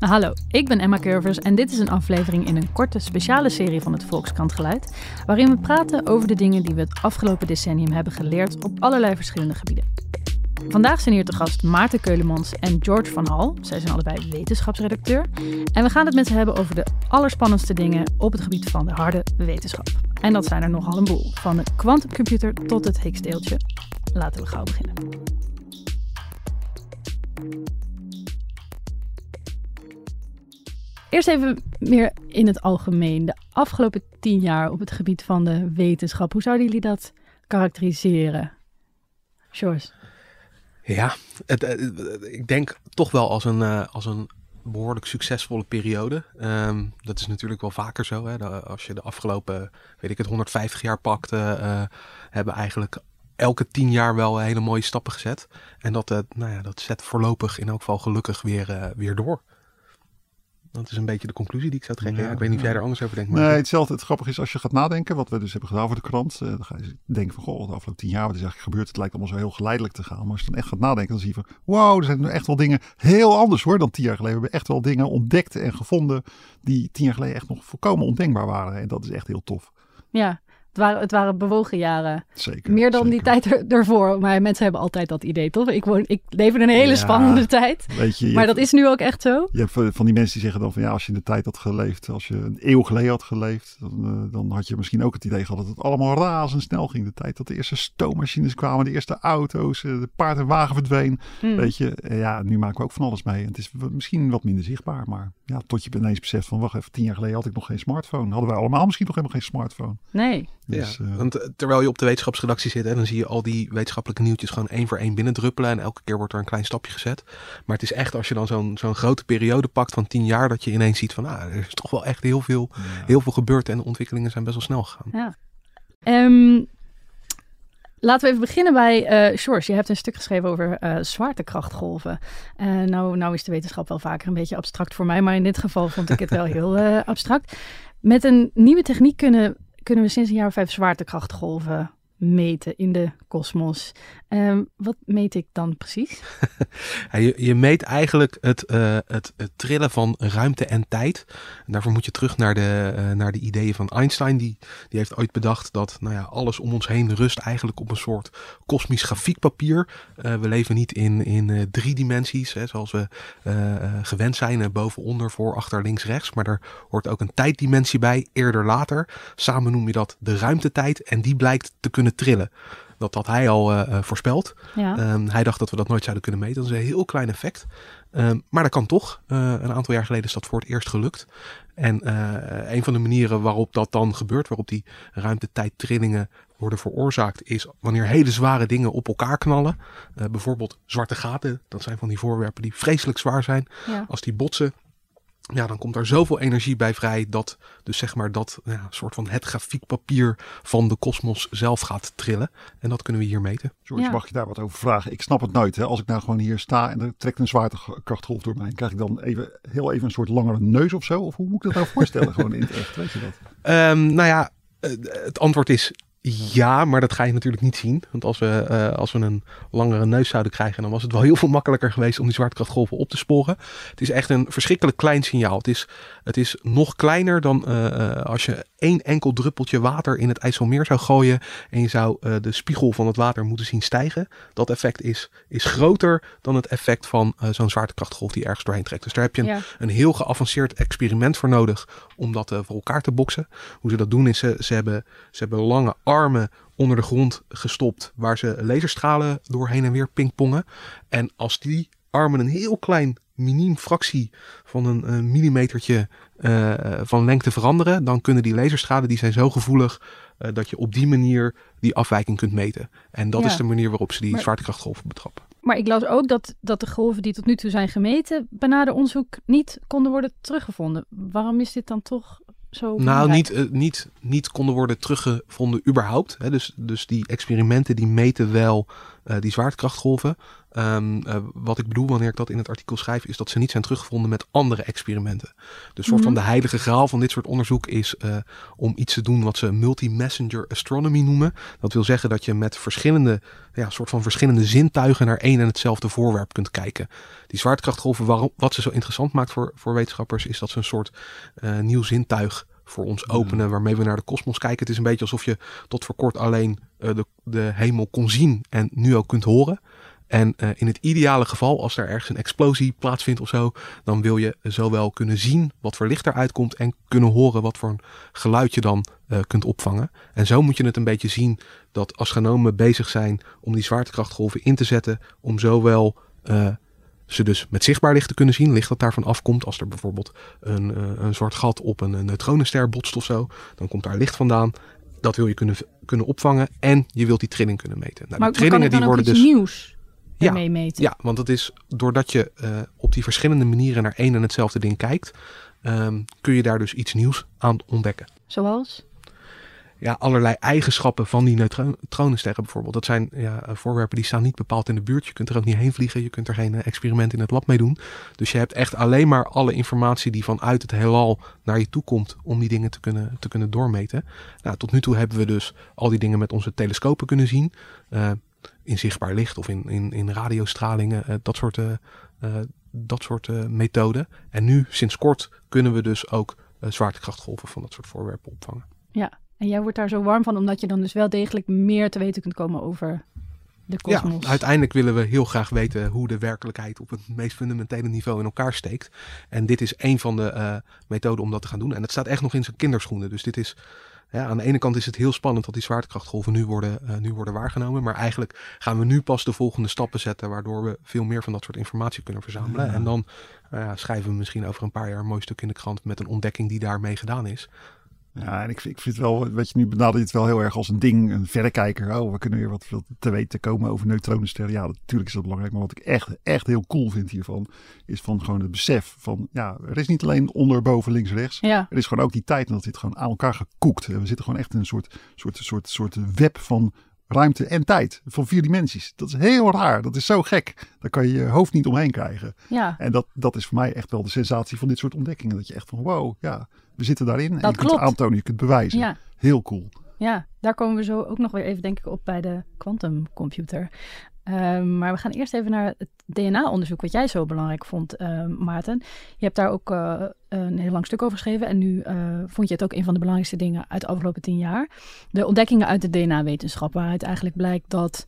Hallo, ik ben Emma Curvers en dit is een aflevering in een korte speciale serie van het Volkskrant Geluid, waarin we praten over de dingen die we het afgelopen decennium hebben geleerd op allerlei verschillende gebieden. Vandaag zijn hier te gast Maarten Keulemans en George van Hal. Zij zijn allebei wetenschapsredacteur. En we gaan het met ze hebben over de allerspannendste dingen op het gebied van de harde wetenschap. En dat zijn er nogal een boel. Van de kwantumcomputer tot het Higgsdeeltje. Laten we gauw beginnen. Eerst even meer in het algemeen. De afgelopen tien jaar op het gebied van de wetenschap. Hoe zouden jullie dat karakteriseren? George. Ja, eh, ik denk toch wel als een, uh, als een behoorlijk succesvolle periode. Um, dat is natuurlijk wel vaker zo. Hè? als je de afgelopen, weet ik het, 150 jaar pakt, uh, hebben eigenlijk elke tien jaar wel hele mooie stappen gezet. En dat, nou ja, dat zet voorlopig in elk geval gelukkig weer, weer door. Dat is een beetje de conclusie die ik zou trekken. Ja, ik weet niet of jij er anders over denkt. Maar... Nee, hetzelfde. Het grappige is als je gaat nadenken, wat we dus hebben gedaan voor de krant. Uh, dan ga je denken van, goh, de afgelopen tien jaar, wat is eigenlijk gebeurd? Het lijkt allemaal zo heel geleidelijk te gaan. Maar als je dan echt gaat nadenken, dan zie je van, wow, er zijn nu echt wel dingen heel anders hoor dan tien jaar geleden. We hebben echt wel dingen ontdekt en gevonden die tien jaar geleden echt nog volkomen ondenkbaar waren. En dat is echt heel tof. Ja, het waren, het waren bewogen jaren. Zeker. Meer dan die tijd er, ervoor. Maar mensen hebben altijd dat idee, toch? Ik, woon, ik leef in een hele spannende tijd. Weet je, maar dat is nu ook echt zo. Je hebt van die mensen die zeggen dan van ja, als je in de tijd had geleefd, als je een eeuw geleden had geleefd, dan, uh, dan had je misschien ook het idee gehad dat het allemaal razendsnel ging. De tijd dat de eerste stoommachines kwamen, de eerste auto's, uh, de paard en wagen verdween. Hmm. Weet je, ja, nu maken we ook van alles mee. En het is misschien wat minder zichtbaar, maar ja, tot je ineens beseft van wacht even, tien jaar geleden had ik nog geen smartphone. Hadden wij allemaal misschien nog helemaal geen smartphone. Nee. Dus, ja, want eh, terwijl je op de wetenschapsredactie zit, hè, dan zie je al die wetenschappelijke nieuwtjes gewoon één voor één binnendruppelen. En elke keer wordt er een klein stapje gezet. Maar het is echt als je dan zo'n zo'n grote periode pakt van tien jaar, dat je ineens ziet van, ah, er is toch wel echt heel veel, heel veel gebeurd en de ontwikkelingen zijn best wel snel gegaan. Ja. Um, Laten we even beginnen bij uh, George. Je hebt een stuk geschreven over uh, zwaartekrachtgolven. Uh, nou, nou is de wetenschap wel vaker een beetje abstract voor mij, maar in dit geval vond ik het wel heel abstract. Met een nieuwe techniek kunnen kunnen we sinds een jaar of vijf zwaartekrachtgolven meten in de kosmos. Um, wat meet ik dan precies? je, je, meet eigenlijk het, uh, het, het, trillen van ruimte en tijd. En daarvoor moet je terug naar de, uh, naar de ideeën van Einstein. Die, die heeft ooit bedacht dat nou ja, alles om ons heen rust eigenlijk op een soort kosmisch grafiekpapier. Uh, we leven niet in, in drie dimensies, hè, zoals we gewend zijn. boven, onder, voor, achter, links, rechts. Maar er hoort ook een tijddimensie bij, eerder, later. Samen noem je dat de ruimtetijd. En die blijkt te kunnen trillen. Dat had hij al uh, voorspeld. Ja. Um, hij dacht dat we dat nooit zouden kunnen meten. Dat is een heel klein effect. Um, maar dat kan toch. Uh, een aantal jaar geleden is dat voor het eerst gelukt. En uh, een van de manieren waarop dat dan gebeurt, waarop die ruimtetijdtrillingen worden veroorzaakt, is wanneer hele zware dingen op elkaar knallen. Uh, bijvoorbeeld zwarte gaten, dat zijn van die voorwerpen die vreselijk zwaar zijn. Ja. Als die botsen, ja, dan komt er zoveel energie bij vrij dat dus zeg maar dat ja, soort van het grafiekpapier van de kosmos zelf gaat trillen. En dat kunnen we hier meten. George, mag je daar wat over vragen? Ik snap het nooit. Hè? Als ik nou gewoon hier sta en er trekt een zwaartekrachtgolf door mij, krijg ik dan even, heel even een soort langere neus of zo? Of hoe moet ik dat nou voorstellen gewoon in het echt? Weet je dat? Um, nou ja, eh, het antwoord is ja, maar dat ga je natuurlijk niet zien. Want als we, uh, als we een langere neus zouden krijgen, dan was het wel heel veel makkelijker geweest om die zwaartekrachtgolven op te sporen. Het is echt een verschrikkelijk klein signaal. Het is, het is nog kleiner dan uh, als je één enkel druppeltje water in het IJsselmeer zou gooien en je zou uh, de spiegel van het water moeten zien stijgen. Dat effect is, is groter dan het effect van zo'n zwaartekrachtgolf die ergens doorheen trekt. Dus daar heb je een, ja. een heel geavanceerd experiment voor nodig om dat voor elkaar te boksen. Hoe ze dat doen is ze, ze, hebben, ze hebben lange armen onder de grond gestopt waar ze laserstralen doorheen en weer pingpongen. En als die armen een heel klein miniem fractie van een, een millimetertje uh, van lengte veranderen, dan kunnen die laserstralen die zijn zo gevoelig uh, dat je op die manier die afwijking kunt meten. En dat ja. is de manier waarop ze die maar, zwaartekrachtgolven betrappen. Maar ik las ook dat, dat de golven die tot nu toe zijn gemeten, bijna de onderzoek niet konden worden teruggevonden. Waarom is dit dan toch zo nou, niet, uh, niet, niet konden worden teruggevonden überhaupt. Hè. Dus, dus die experimenten die meten wel die zwaartekrachtgolven, ehm, wat ik bedoel wanneer ik dat in het artikel schrijf, is dat ze niet zijn teruggevonden met andere experimenten. Dus soort van Mhm. de heilige graal van dit soort onderzoek is om iets te doen wat ze multi-messenger astronomy noemen. Dat wil zeggen dat je met verschillende, ja, soort van verschillende zintuigen naar één en hetzelfde voorwerp kunt kijken. Die zwaartekrachtgolven, waarom, wat ze zo interessant maakt voor, voor wetenschappers, is dat ze een soort uh, nieuw zintuig voor ons openen, waarmee we naar de kosmos kijken. Het is een beetje alsof je tot voor kort alleen uh, de, de hemel kon zien en nu ook kunt horen. En uh, in het ideale geval, als er ergens een explosie plaatsvindt of zo, dan wil je zowel kunnen zien wat voor licht eruit komt en kunnen horen wat voor een geluid je dan uh, kunt opvangen. En zo moet je het een beetje zien dat astronomen bezig zijn om die zwaartekrachtgolven in te zetten om zowel uh, ze dus met zichtbaar licht te kunnen zien, licht dat daarvan afkomt. Als er bijvoorbeeld een, een zwart gat op een, een neutronenster botst of zo, dan komt daar licht vandaan. Dat wil je kunnen, kunnen opvangen en je wilt die trilling kunnen meten. Nou, maar die trillingen die worden dus nieuws Ja, meten? ja, want het is doordat je uh, op die verschillende manieren naar één en hetzelfde ding kijkt, um, kun je daar dus iets nieuws aan ontdekken. Zoals? Ja, allerlei eigenschappen van die neutronensterren bijvoorbeeld. Dat zijn ja, voorwerpen die staan niet bepaald in de buurt. Je kunt er ook niet heen vliegen. Je kunt er geen experiment in het lab mee doen. Dus je hebt echt alleen maar alle informatie die vanuit het heelal naar je toe komt om die dingen te kunnen, te kunnen doormeten. Nou, tot nu toe hebben we dus al die dingen met onze telescopen kunnen zien. Uh, in zichtbaar licht of in, in, in radiostralingen, uh, dat soort, uh, dat soort methoden. En nu, sinds kort, kunnen we dus ook zwaartekrachtgolven van dat soort voorwerpen opvangen. Ja, en jij wordt daar zo warm van, omdat je dan dus wel degelijk meer te weten kunt komen over de kosmos. Ja, uiteindelijk willen we heel graag weten hoe de werkelijkheid op het meest fundamentele niveau in elkaar steekt. En dit is een van de uh, methoden om dat te gaan doen. En het staat echt nog in zijn kinderschoenen. Dus dit is, ja, aan de ene kant is het heel spannend dat die zwaartekrachtgolven nu worden, uh, nu worden waargenomen. Maar eigenlijk gaan we nu pas de volgende stappen zetten, waardoor we veel meer van dat soort informatie kunnen verzamelen. Ja. En dan uh, schrijven we misschien over een paar jaar een mooi stuk in de krant met een ontdekking die daarmee gedaan is. Ja, en ik, ik vind wel, weet je, nu benader je het wel heel erg als een ding, een verrekijker. Oh, we kunnen weer wat te weten komen over neutronensterren. Ja, natuurlijk is dat belangrijk. Maar wat ik echt, echt heel cool vind hiervan, is van gewoon het besef van, ja, er is niet alleen onder, boven, links, rechts. Ja. Er is gewoon ook die tijd en dat dit gewoon aan elkaar gekoekt. We zitten gewoon echt in een soort, soort, soort, soort web van ruimte en tijd. Van vier dimensies. Dat is heel raar. Dat is zo gek. Daar kan je je hoofd niet omheen krijgen. Ja. En dat, dat is voor mij echt wel de sensatie van dit soort ontdekkingen. Dat je echt van wow, ja, we zitten daarin. en je kunt klopt. het aantonen, je kunt bewijzen. Ja. Heel cool. Ja, daar komen we zo ook nog weer even, denk ik, op bij de quantumcomputer. Um, maar we gaan eerst even naar het DNA-onderzoek, wat jij zo belangrijk vond, uh, Maarten. Je hebt daar ook uh, een heel lang stuk over geschreven. En nu uh, vond je het ook een van de belangrijkste dingen uit de afgelopen tien jaar. De ontdekkingen uit de DNA-wetenschap, waaruit eigenlijk blijkt dat.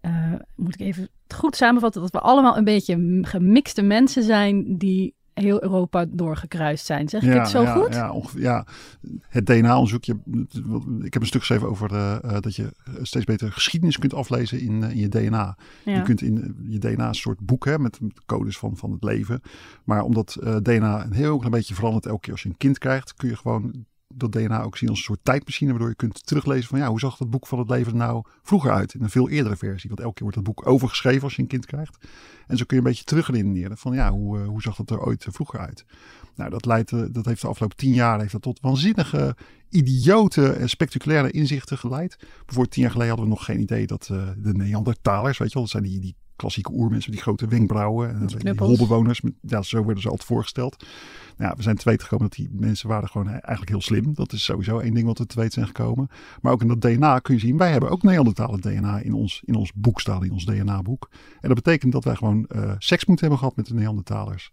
uh, moet ik even goed samenvatten, dat we allemaal een beetje gemixte mensen zijn die heel Europa doorgekruist zijn. Zeg ik ja, het zo ja, goed? Ja, ongeveer, ja. het DNA-onderzoek. Je, ik heb een stuk geschreven over uh, dat je steeds beter geschiedenis kunt aflezen in, uh, in je DNA. Je kunt in je DNA een soort boek hè, met codes van, van het leven. Maar omdat DNA een heel klein beetje verandert elke keer als je een kind krijgt, kun je gewoon dat DNA ook zien als een soort tijdmachine, waardoor je kunt teruglezen van ja, hoe zag dat boek van het leven nou vroeger uit? In een veel eerdere versie. Want elke keer wordt dat boek overgeschreven als je een kind krijgt. En zo kun je een beetje terugredeneren van ja, hoe, uh, hoe zag dat er ooit vroeger uit? Nou, dat leidt, uh, dat heeft de afgelopen tien jaar heeft dat tot waanzinnige, idiote en spectaculaire inzichten geleid. Bijvoorbeeld tien jaar geleden hadden we nog geen idee dat uh, de Neandertalers, weet je wel, dat zijn die, die klassieke oermensen met die grote wenkbrauwen en die, holbewoners. Ja, zo werden ze altijd voorgesteld. Nou, we zijn te weten gekomen dat die mensen waren gewoon eigenlijk heel slim. Dat is sowieso één ding wat we te weten zijn gekomen. Maar ook in dat DNA kun je zien, wij hebben ook Neandertalen DNA in ons, in ons boek staan, in ons DNA-boek. En dat betekent dat wij gewoon uh, seks moeten hebben gehad met de Neandertalers.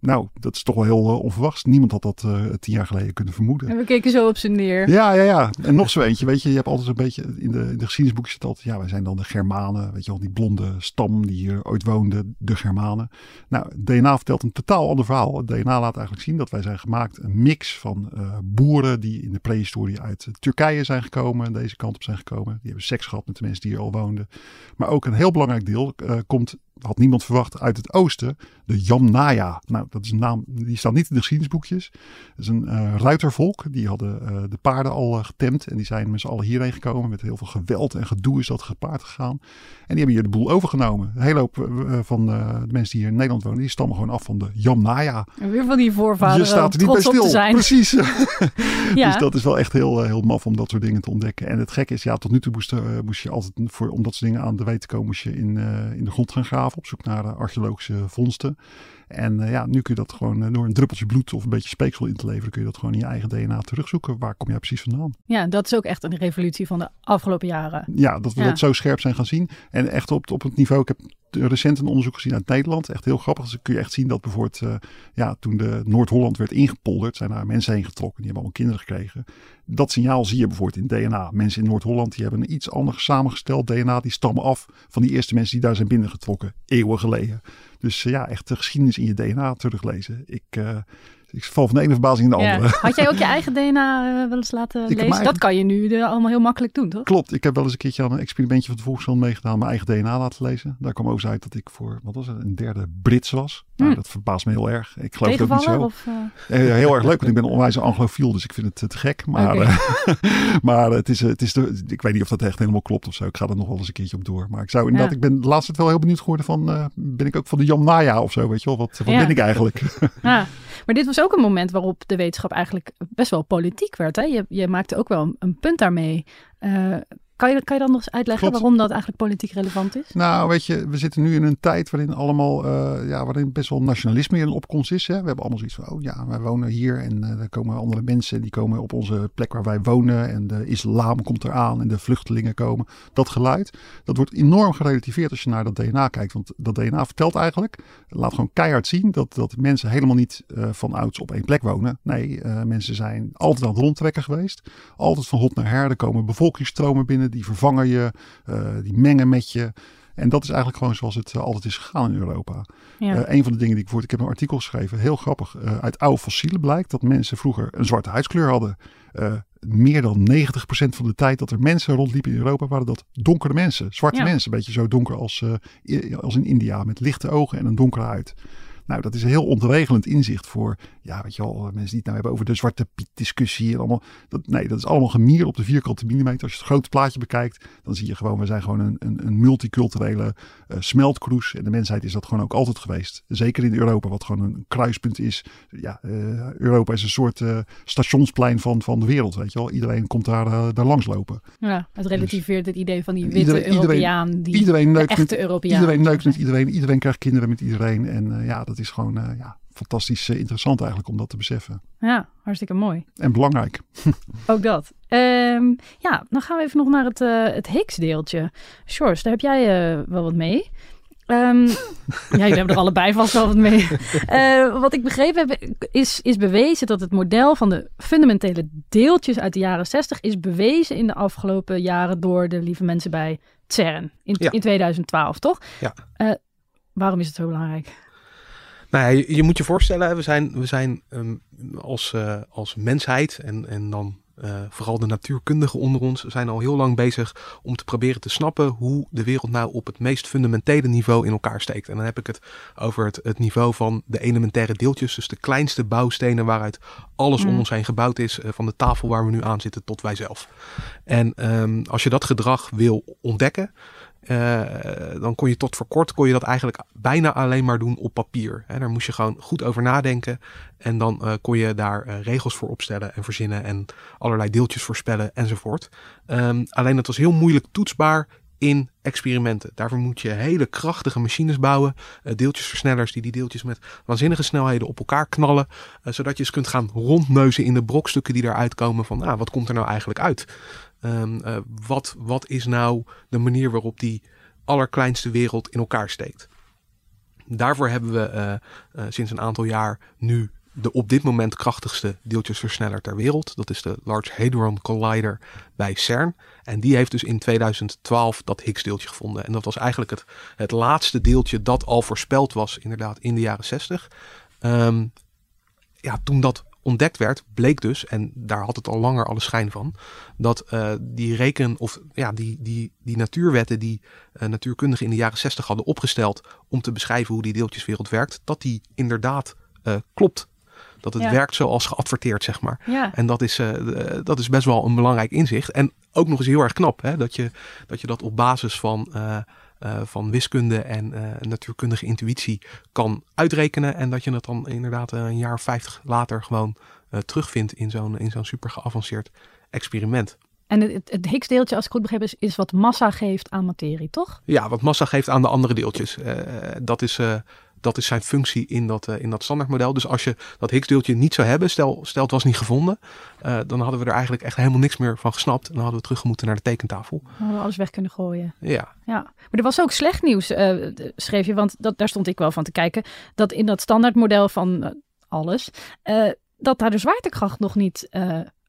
Nou, dat is toch wel heel uh, onverwachts. Niemand had dat uh, tien jaar geleden kunnen vermoeden. En we keken zo op zijn neer. Ja, ja, ja. En nog zo eentje, weet je, je hebt altijd een beetje, in de, in de geschiedenisboekjes zit altijd, ja, wij zijn dan de Germanen, weet je wel, die blonde stam die hier ooit woonde, de Germanen. Nou, DNA vertelt een totaal ander verhaal. Het DNA laat eigenlijk zien dat wij zijn gemaakt, een mix van uh, boeren die in de prehistorie uit Turkije zijn gekomen, deze kant op zijn gekomen. Die hebben seks gehad met de mensen die hier al woonden. Maar ook een heel belangrijk deel uh, komt had niemand verwacht uit het oosten. de Yamnaya. Nou, dat is een naam, die staat niet in de geschiedenisboekjes. Dat is een uh, ruitervolk. Die hadden uh, de paarden al uh, getemd. En die zijn met z'n allen hierheen gekomen. Met heel veel geweld en gedoe is dat gepaard gegaan. En die hebben hier de boel overgenomen. Een hele hoop van de mensen die hier in Nederland wonen, die stammen gewoon af van de Yamnaya. En weer van die voorvaderen. Je staat er niet bij stil. Zijn. Precies. ja. Dus dat is wel echt heel, heel maf om dat soort dingen te ontdekken. En het gekke is, ja, tot nu toe moest, moest je altijd, voor, om dat soort dingen aan de weet te komen, moest je in, in de grond gaan graven. Op zoek naar archeologische vondsten. En uh, ja, nu kun je dat gewoon uh, door een druppeltje bloed of een beetje speeksel in te leveren, kun je dat gewoon in je eigen DNA terugzoeken. Waar kom jij precies vandaan? Ja, dat is ook echt een revolutie van de afgelopen jaren. Ja, dat we ja. dat zo scherp zijn gaan zien. En echt op, op het niveau, ik heb recent een onderzoek gezien uit Nederland. Echt heel grappig. Dus kun je echt zien dat bijvoorbeeld, uh, ja, toen de Noord-Holland werd ingepolderd, zijn daar mensen heen getrokken. Die hebben allemaal kinderen gekregen. Dat signaal zie je bijvoorbeeld in DNA. Mensen in Noord-Holland die hebben een iets anders samengesteld DNA. Die stammen af van die eerste mensen die daar zijn binnengetrokken, eeuwen geleden. Dus uh, ja, echt de geschiedenis in je DNA teruglezen. Ik, uh, ik val van de ene verbazing in de andere. Ja. Had jij ook je eigen DNA uh, wel eens laten ik lezen? Eigen... Dat kan je nu de, allemaal heel makkelijk doen, toch? Klopt. Ik heb wel eens een keertje aan een experimentje van de Volkskrant meegedaan. Mijn eigen DNA laten lezen. Daar kwam ook uit dat ik voor, wat was het, een derde Brits was. Nou, dat verbaast me heel erg. Ik geloof het ook niet zo. Of, heel erg leuk, want ik ben onwijs anglofiel. Dus ik vind het te gek. Maar, okay. maar het is, het is de, ik weet niet of dat echt helemaal klopt of zo. Ik ga er nog wel eens een keertje op door. Maar ik zou inderdaad, ja. ik ben tijd wel heel benieuwd geworden van, ben ik ook van de Jamnaya of zo, weet je wel? Wat, wat ben ik eigenlijk? Ja. Maar dit was ook een moment waarop de wetenschap eigenlijk best wel politiek werd. Hè? Je, je maakte ook wel een, punt daarmee. Uh, kan je, kan je dan nog eens uitleggen Klopt. waarom dat eigenlijk politiek relevant is? Nou, weet je, we zitten nu in een tijd waarin allemaal, uh, ja, waarin best wel nationalisme in opkomst is. Hè? We hebben allemaal zoiets van, oh ja, wij wonen hier en uh, er komen andere mensen, die komen op onze plek waar wij wonen en de islam komt eraan en de vluchtelingen komen. Dat geluid, dat wordt enorm gerelativeerd als je naar dat DNA kijkt. Want dat DNA vertelt eigenlijk, laat gewoon keihard zien dat, dat mensen helemaal niet uh, van ouds op één plek wonen. Nee, mensen zijn altijd aan het rondtrekken geweest. Altijd van hot naar her, er komen bevolkingsstromen binnen die vervangen je, uh, die mengen met je. En dat is eigenlijk gewoon zoals het uh, altijd is gegaan in Europa. Ja. Uh, een van de dingen die ik voor, ik heb een artikel geschreven, heel grappig. Uh, uit oude fossielen blijkt dat mensen vroeger een zwarte huidskleur hadden. meer dan 90% van de tijd dat er mensen rondliepen in Europa waren dat donkere mensen, zwarte ja. mensen. Een beetje zo donker als, als in India, met lichte ogen en een donkere huid. Nou, dat is een heel ontregelend inzicht voor, ja, weet je wel, mensen die het nou hebben over de zwarte piet discussie en allemaal. Dat, nee, dat is allemaal gemier op de vierkante millimeter. Als je het grote plaatje bekijkt, dan zie je gewoon, we zijn gewoon een, een, een multiculturele uh, smeltkroes. En de mensheid is dat gewoon ook altijd geweest. Zeker in Europa, wat gewoon een kruispunt is. Ja, uh, Europa is een soort uh, stationsplein van, van de wereld, weet je wel. Iedereen komt daar, daar langs lopen. Ja, het relativeert dus, het idee van die witte iedereen, Europeaan, die iedereen neukt echte met, Europeaan. Iedereen neukt met iedereen, iedereen krijgt kinderen met iedereen. En ja, dat is gewoon uh, ja, fantastisch uh, interessant eigenlijk om dat te beseffen. Ja, hartstikke mooi. En belangrijk. Ook dat. Um, ja, dan gaan we even nog naar het, uh, het Higgs-deeltje. Sjors, daar heb jij wel wat mee. Um, ja, jullie hebben er allebei vast wel wat mee. Uh, wat ik begrepen heb, is, is bewezen dat het model van de fundamentele deeltjes uit de jaren 60 is bewezen in de afgelopen jaren door de lieve mensen bij CERN in, ja. in 2012, toch? Ja. Uh, waarom is het zo belangrijk? Nou ja, je, je, moet je voorstellen, we zijn, we zijn um, als, uh, als mensheid en, en dan uh, vooral de natuurkundigen onder ons zijn al heel lang bezig om te proberen te snappen hoe de wereld nou op het meest fundamentele niveau in elkaar steekt. En dan heb ik het over het, het niveau van de elementaire deeltjes, dus de kleinste bouwstenen waaruit alles mm. om ons heen gebouwd is, uh, van de tafel waar we nu aan zitten tot wij zelf. En um, als je dat gedrag wil ontdekken, uh, dan kon je tot voor kort kon je dat eigenlijk bijna alleen maar doen op papier. Hè. Daar moest je gewoon goed over nadenken. En dan uh, kon je daar uh, regels voor opstellen en verzinnen en allerlei deeltjes voorspellen enzovoort. Um, alleen dat was heel moeilijk toetsbaar in experimenten. Daarvoor moet je hele krachtige machines bouwen, deeltjesversnellers die die deeltjes met waanzinnige snelheden op elkaar knallen, zodat je eens kunt gaan rondneuzen in de brokstukken die eruit komen van, ah, wat komt er nou eigenlijk uit? Um, uh, wat, wat is nou de manier waarop die allerkleinste wereld in elkaar steekt? Daarvoor hebben we uh, uh, sinds een aantal jaar nu de op dit moment krachtigste deeltjesversneller ter wereld. Dat is de Large Hadron Collider bij CERN. En die heeft dus in 2012 dat Higgs-deeltje gevonden. En dat was eigenlijk het, het laatste deeltje dat al voorspeld was, inderdaad, in de jaren 60. Um, ja, toen dat ontdekt werd, bleek dus, en daar had het al langer alle schijn van, dat uh, die reken of ja, die, die, die natuurwetten die uh, natuurkundigen in de jaren 60 hadden opgesteld om te beschrijven hoe die deeltjeswereld werkt, dat die inderdaad uh, klopt. Dat het werkt zoals geadverteerd, zeg maar. Ja. En dat is, dat is best wel een belangrijk inzicht. En ook nog eens heel erg knap, hè? Dat, je, dat je dat op basis van uh, van wiskunde en uh, natuurkundige intuïtie kan uitrekenen. En dat je het dan inderdaad een jaar of vijftig later gewoon terugvindt in zo'n in zo'n super geavanceerd experiment. En het, het Higgs-deeltje, als ik goed begreep, is, is wat massa geeft aan materie, toch? Ja, wat massa geeft aan de andere deeltjes. dat is dat is zijn functie in dat, uh, in dat standaardmodel. Dus als je dat Higgs-deeltje niet zou hebben, stel, stel het was niet gevonden, uh, dan hadden we er eigenlijk echt helemaal niks meer van gesnapt. En dan hadden we terug moeten naar de tekentafel. Dan hadden we alles weg kunnen gooien. Ja. ja. Maar er was ook slecht nieuws, uh, schreef je, want dat, daar stond ik wel van te kijken. Dat in dat standaardmodel van alles, dat daar de zwaartekracht nog niet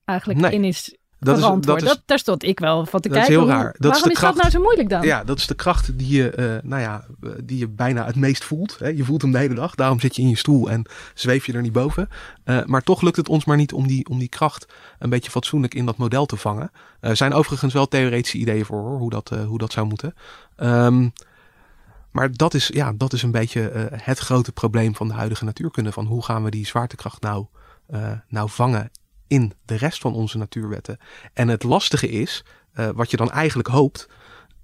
eigenlijk nee. in is dat is, dat is, daar stond ik wel van te dat kijken. Is heel raar. Dat waarom is, de is kracht, dat nou zo moeilijk dan? Ja, dat is de kracht die je, uh, nou ja, die je bijna het meest voelt. Hè. Je voelt hem de hele dag. Daarom zit je in je stoel en zweef je er niet boven. Uh, maar toch lukt het ons maar niet om die, om die kracht een beetje fatsoenlijk in dat model te vangen. Er zijn overigens wel theoretische ideeën voor hoor, hoe, dat, hoe dat zou moeten. Um, maar dat is, ja, dat is een beetje het grote probleem van de huidige natuurkunde. Van hoe gaan we die zwaartekracht nou, nou vangen in de rest van onze natuurwetten. En het lastige is, uh, wat je dan eigenlijk hoopt,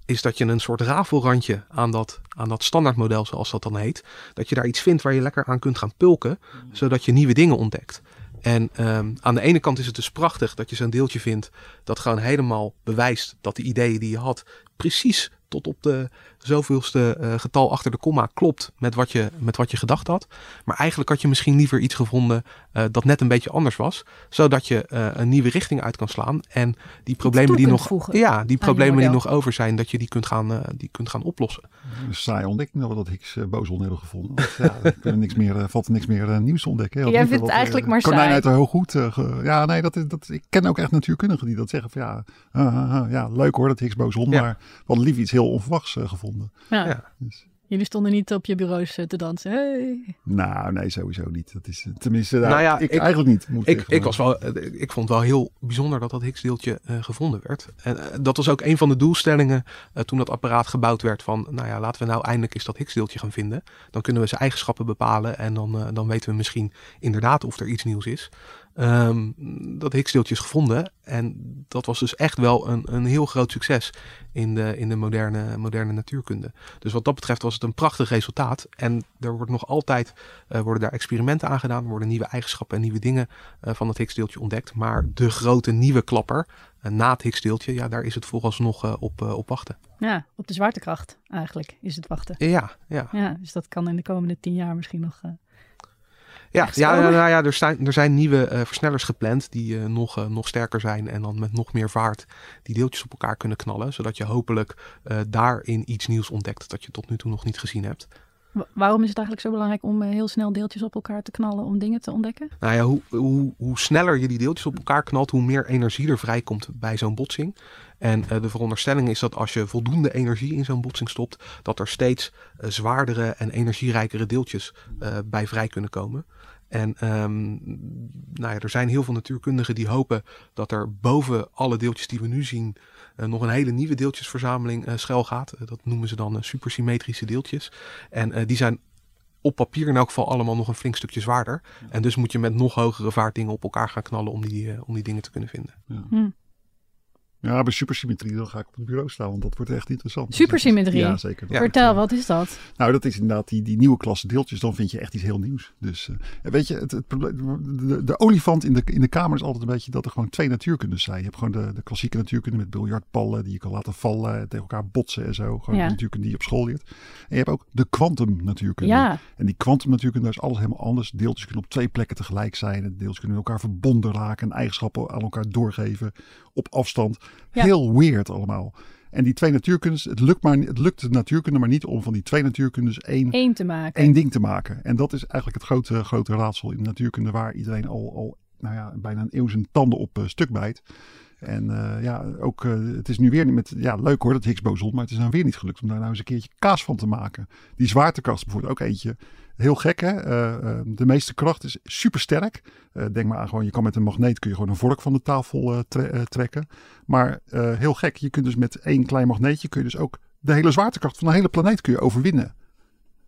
is dat je een soort rafelrandje aan dat, aan dat standaardmodel, zoals dat dan heet, dat je daar iets vindt waar je lekker aan kunt gaan pulken, zodat je nieuwe dingen ontdekt. En um, aan de ene kant is het dus prachtig dat je zo'n deeltje vindt dat gewoon helemaal bewijst dat de ideeën die je had precies tot op de zoveelste uh, getal achter de komma klopt met wat, je, met wat je gedacht had. Maar eigenlijk had je misschien liever iets gevonden uh, dat net een beetje anders was. Zodat je uh, een nieuwe richting uit kan slaan. En die problemen die nog, ja, die problemen die nog over zijn, dat je die kunt gaan, die kunt gaan oplossen. Een saaie ontdekking dat we dat Higgs boson hebben gevonden. Want, ja, er kunnen niks meer, valt er niks meer nieuws te ontdekken. Jij vindt het wat, eigenlijk maar konijn saai. uit de hooghoed. ja, nee, dat is, dat, ik ken ook echt natuurkundigen die dat zeggen. Van, ja, ja, leuk hoor, dat Higgs boson. Ja. Maar hadden liever iets heel onverwachts gevonden. Ja. ja. Dus. Jullie stonden niet op je bureaus te dansen. Hey. Nou, nee, sowieso niet. Dat is tenminste, nou ja, ik, ik, eigenlijk niet. Moet ik, ik, was wel, ik vond het wel heel bijzonder dat dat Higgs-deeltje uh, gevonden werd. En uh, dat was ook een van de doelstellingen uh, toen dat apparaat gebouwd werd. Van, nou ja, laten we nou eindelijk eens dat Higgs-deeltje gaan vinden. Dan kunnen we zijn eigenschappen bepalen en dan, dan weten we misschien inderdaad of er iets nieuws is. Um, dat Higgs-deeltje is gevonden. En dat was dus echt wel een, een heel groot succes in de, in de moderne, moderne natuurkunde. Dus wat dat betreft was het een prachtig resultaat. En er wordt nog altijd uh, worden daar experimenten aan gedaan. Er worden nieuwe eigenschappen en nieuwe dingen uh, van het Higgs-deeltje ontdekt. Maar de grote nieuwe klapper uh, na het Higgs-deeltje, ja, daar is het vooralsnog op, op wachten. Ja, op de zwaartekracht eigenlijk is het wachten. Ja, ja. ja dus dat kan in de komende tien jaar misschien nog... Ja, ja, nou ja er, zijn, er zijn nieuwe uh, versnellers gepland die uh, nog, uh, nog sterker zijn en dan met nog meer vaart die deeltjes op elkaar kunnen knallen. Zodat je hopelijk daarin iets nieuws ontdekt dat je tot nu toe nog niet gezien hebt. Waarom is het eigenlijk zo belangrijk om heel snel deeltjes op elkaar te knallen om dingen te ontdekken? Nou ja, hoe, hoe, hoe sneller je die deeltjes op elkaar knalt, hoe meer energie er vrijkomt bij zo'n botsing. En uh, de veronderstelling is dat als je voldoende energie in zo'n botsing stopt, dat er steeds uh, zwaardere en energierijkere deeltjes uh, bij vrij kunnen komen. En um, nou ja, er zijn heel veel natuurkundigen die hopen dat er boven alle deeltjes die we nu zien uh, nog een hele nieuwe deeltjesverzameling uh, schuil gaat. Uh, dat noemen ze dan supersymmetrische deeltjes. En die zijn op papier in elk geval allemaal nog een flink stukje zwaarder. Ja. En dus moet je met nog hogere vaartdingen op elkaar gaan knallen om die, om die dingen te kunnen vinden. Ja. Hm. Ja, bij supersymmetrie dan ga ik op het bureau staan, want dat wordt echt interessant. Supersymmetrie? Ja, zeker. Ja. Vertel, wat is dat? Nou, dat is inderdaad die, die nieuwe klasse deeltjes. Dan vind je echt iets heel nieuws. Dus uh, weet je, het, het probleem, de, de, olifant in de, in de kamer is altijd een beetje dat er gewoon twee natuurkundes zijn. Je hebt gewoon de, de klassieke natuurkunde met biljartballen die je kan laten vallen, tegen elkaar botsen en zo. Gewoon ja. de natuurkunde die je op school leert. En je hebt ook de kwantum natuurkunde. Ja. En die kwantum natuurkunde is alles helemaal anders. Deeltjes kunnen op twee plekken tegelijk zijn. Deeltjes kunnen elkaar verbonden raken en eigenschappen aan elkaar doorgeven op afstand. Ja. Heel weird allemaal. En die twee natuurkundes, het lukt, maar, het lukt de natuurkunde maar niet om van die twee natuurkundes één, Eén te maken. één ding te maken. En dat is eigenlijk het grote, grote raadsel in de natuurkunde waar iedereen al, al nou ja, bijna een eeuw zijn tanden op uh, stuk bijt. En uh, ja, ook uh, het is nu weer niet met, ja leuk hoor dat Higgs boson, maar het is nou weer niet gelukt om daar nou eens een keertje kaas van te maken. Die zwaartekracht bijvoorbeeld ook eentje. Heel gek hè. Uh, de meeste kracht is super sterk. Uh, denk maar aan gewoon, je kan met een magneet kun je gewoon een vork van de tafel tre trekken. Maar heel gek, je kunt dus met één klein magneetje kun je dus ook de hele zwaartekracht van de hele planeet kun je overwinnen.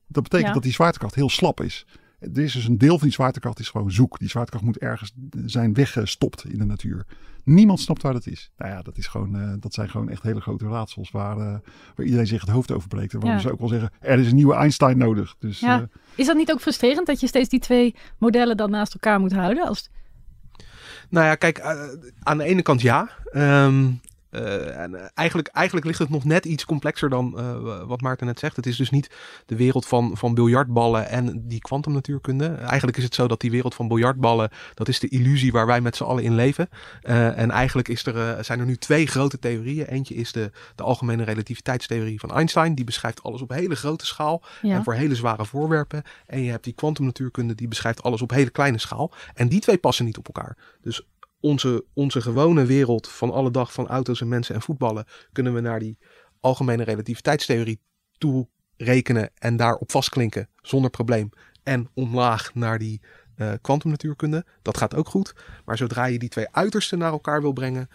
Dat betekent dat die zwaartekracht heel slap is. Er is dus een deel van die zwaartekracht is gewoon zoek. Die zwaartekracht moet ergens zijn weggestopt in de natuur. Niemand snapt waar dat is. Nou ja, dat, is gewoon, uh, dat zijn gewoon echt hele grote raadsels waar, uh, waar iedereen zich het hoofd over breekt. En waarom ja. ze ook wel zeggen, er is een nieuwe Einstein nodig. Dus, ja. uh, is dat niet ook frustrerend dat je steeds die twee modellen dan naast elkaar moet houden? Als... Nou ja, kijk, aan de ene kant ja. Um, uh, en eh, eigenlijk, eigenlijk ligt het nog net iets complexer dan uh, wat Maarten net zegt. Het is dus niet de wereld van, van biljartballen en die kwantumnatuurkunde. Eigenlijk is het zo dat die wereld van biljartballen, dat is de illusie waar wij met z'n allen in leven. Uh, en eigenlijk is er, zijn er nu twee grote theorieën. Eentje is de, de algemene relativiteitstheorie van Einstein. Die beschrijft alles op hele grote schaal ja. en voor hele zware voorwerpen. En je hebt die kwantumnatuurkunde die beschrijft alles op hele kleine schaal. En die twee passen niet op elkaar. Dus onze, onze gewone wereld van alle dag van auto's en mensen en voetballen kunnen we naar die algemene relativiteitstheorie toe rekenen en daarop vastklinken zonder probleem. En omlaag naar die kwantumnatuurkunde. Uh, dat gaat ook goed. Maar zodra je die twee uitersten naar elkaar wil brengen,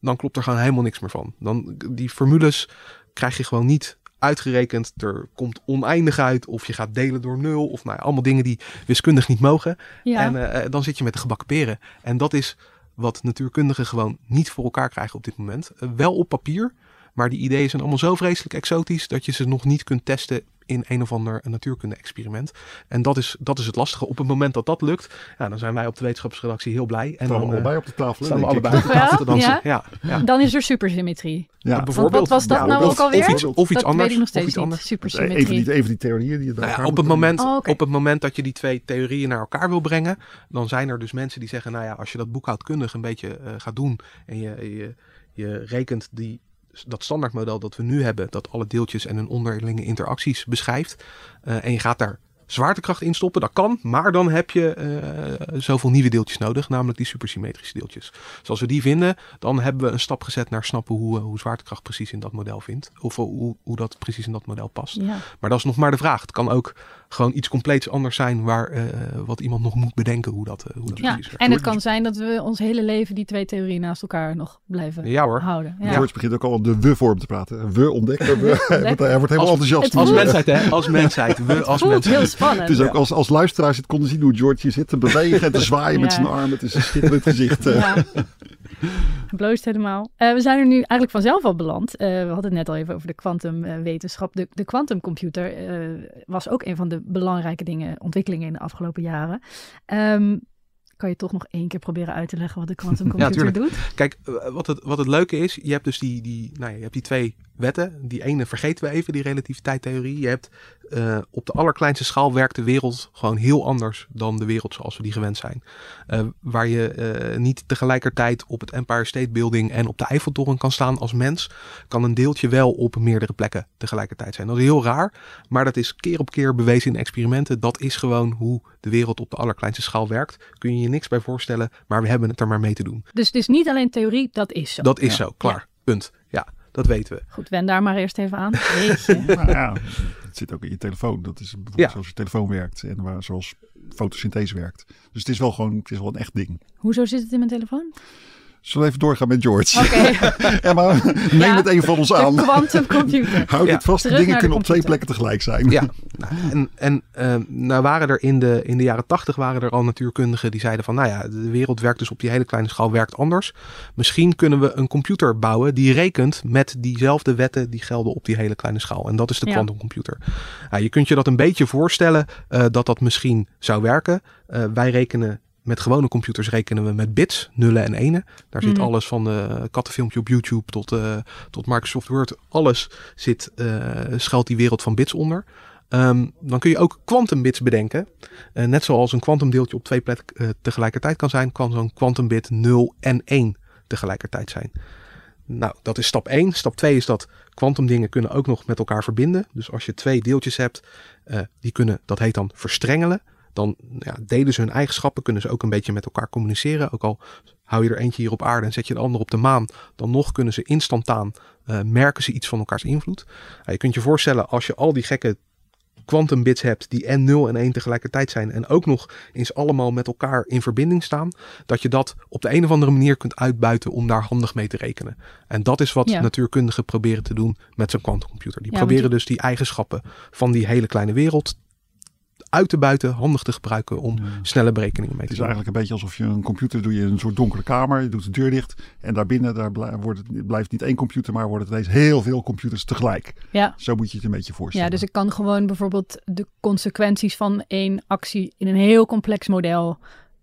dan klopt er gewoon helemaal niks meer van. Dan, die formules krijg je gewoon niet uitgerekend. Er komt oneindig uit. Of je gaat delen door nul. Of nou allemaal dingen die wiskundig niet mogen. Ja. En uh, dan zit je met de gebakken peren. En dat is wat natuurkundigen gewoon niet voor elkaar krijgen op dit moment. Uh, wel op papier, maar die ideeën zijn allemaal zo vreselijk exotisch dat je ze nog niet kunt testen in een of ander natuurkunde-experiment. En dat is, dat is het lastige. Op het moment dat dat lukt, ja, dan zijn wij op de wetenschapsredactie heel blij. En dan, dan we allebei op de tafel. Staan we allebei op de tafel te dansen. Ja? Ja, ja? Dan is er supersymmetrie. Ja, bijvoorbeeld. Wat was dat nou ook alweer? Of iets, of iets dat anders. weet ik nog steeds of iets anders. Supersymmetrie. Even die, even die theorieën die het nou ja, op, het moment, oh, okay. op het moment dat je die twee theorieën naar elkaar wil brengen, dan zijn er dus mensen die zeggen, nou ja, als je dat boekhoudkundig een beetje uh, gaat doen en je, je, je rekent die dat standaardmodel dat we nu hebben, dat alle deeltjes en hun onderlinge interacties beschrijft. Uh, en je gaat daar zwaartekracht in stoppen, dat kan, maar dan heb je uh, zoveel nieuwe deeltjes nodig, namelijk die supersymmetrische deeltjes. Dus als we die vinden, dan hebben we een stap gezet naar snappen hoe, hoe zwaartekracht precies in dat model vindt. Of hoe, hoe dat precies in dat model past. Ja. Maar dat is nog maar de vraag. Het kan ook gewoon iets compleets anders zijn waar uh, wat iemand nog moet bedenken hoe dat, hoe dat ja, precies werkt. En het kan zijn dat we ons hele leven die twee theorieën naast elkaar nog blijven ja, hoor. houden. Ja. George begint ook al op de we-vorm te praten. We ontdekken. We, hij wordt helemaal als, enthousiast. Als mensheid, hè? Als mensheid. We als mensheid. Spannend. Het is ook als, als luisteraars het konden zien hoe George hier zit te bewegen en te zwaaien ja. met zijn arm. Het is een schitterend gezicht. Ja. Bloost helemaal. Uh, we zijn er nu eigenlijk vanzelf al beland. Uh, we hadden het net al even over de kwantumwetenschap. Uh, de quantumcomputer was ook een van de belangrijke dingen, ontwikkelingen in de afgelopen jaren. Um, kan je toch nog één keer proberen uit te leggen wat de quantumcomputer ja, doet? Kijk, wat het, wat het leuke is, je hebt dus die, die, nou, je hebt die twee wetten. Die ene vergeten we even, die relativiteitstheorie. Je hebt uh, op de allerkleinste schaal werkt de wereld gewoon heel anders dan de wereld zoals we die gewend zijn. Uh, waar je uh, niet tegelijkertijd op het Empire State Building en op de Eiffeltoren kan staan als mens, kan een deeltje wel op meerdere plekken tegelijkertijd zijn. Dat is heel raar, maar dat is keer op keer bewezen in experimenten. Dat is gewoon hoe de wereld op de allerkleinste schaal werkt. Kun je je niks bij voorstellen, maar we hebben het er maar mee te doen. Dus het is niet alleen theorie, dat is zo. Dat is ja. zo, klaar. Ja. Punt. Ja. Dat weten we. Goed, wen daar maar eerst even aan. nou ja, het zit ook in je telefoon. Dat is bijvoorbeeld ja. zoals je telefoon werkt en waar, zoals fotosynthese werkt. Dus het is wel gewoon, het is wel een echt ding. Hoezo zit het in mijn telefoon? Zullen we even doorgaan met George? Oké. Okay. Emma, neem ja, het een van ons aan. De quantumcomputer. Houd ja. het vast, Terug dingen kunnen op twee plekken tegelijk zijn. Ja, nou, en, en uh, nou waren er in de, in de jaren tachtig waren er al natuurkundigen die zeiden van, nou ja, de wereld werkt dus op die hele kleine schaal, werkt anders. Misschien kunnen we een computer bouwen die rekent met diezelfde wetten die gelden op die hele kleine schaal. En dat is de quantumcomputer. Ja. Nou, je kunt je dat een beetje voorstellen uh, dat dat misschien zou werken. Uh, wij rekenen met gewone computers rekenen we met bits, nullen en enen. Daar zit mm. alles van uh, kattenfilmpje op YouTube tot, uh, tot Microsoft Word. Alles zit, uh, schuilt die wereld van bits onder. Um, dan kun je ook quantumbits bedenken. net zoals een kwantumdeeltje op twee plekken tegelijkertijd kan zijn, kan zo'n quantumbit 0 en 1 tegelijkertijd zijn. Nou, dat is stap 1. Stap 2 is dat kwantumdingen kunnen ook nog met elkaar verbinden. Dus als je twee deeltjes hebt, die kunnen, dat heet dan verstrengelen dan ja, delen ze hun eigenschappen, kunnen ze ook een beetje met elkaar communiceren. Ook al hou je er eentje hier op aarde en zet je de ander op de maan, dan nog kunnen ze instantaan uh, merken ze iets van elkaars invloed. Uh, je kunt je voorstellen als je al die gekke quantum bits hebt die en 0 en 1 tegelijkertijd zijn en ook nog eens allemaal met elkaar in verbinding staan, dat je dat op de een of andere manier kunt uitbuiten om daar handig mee te rekenen. En dat is wat Ja. natuurkundigen proberen te doen met zo'n quantumcomputer. Die Ja, proberen dus die eigenschappen van die hele kleine wereld uit te buiten, handig te gebruiken om Ja. snelle berekeningen mee Het te is doen. eigenlijk een beetje alsof je een computer doe je in een soort donkere kamer. Je doet de deur dicht. En daarbinnen daar wordt het, blijft niet één computer, maar wordt het ineens heel veel computers tegelijk. Ja. Zo moet je het een beetje voorstellen. ja, dus ik kan gewoon bijvoorbeeld de consequenties van één actie in een heel complex model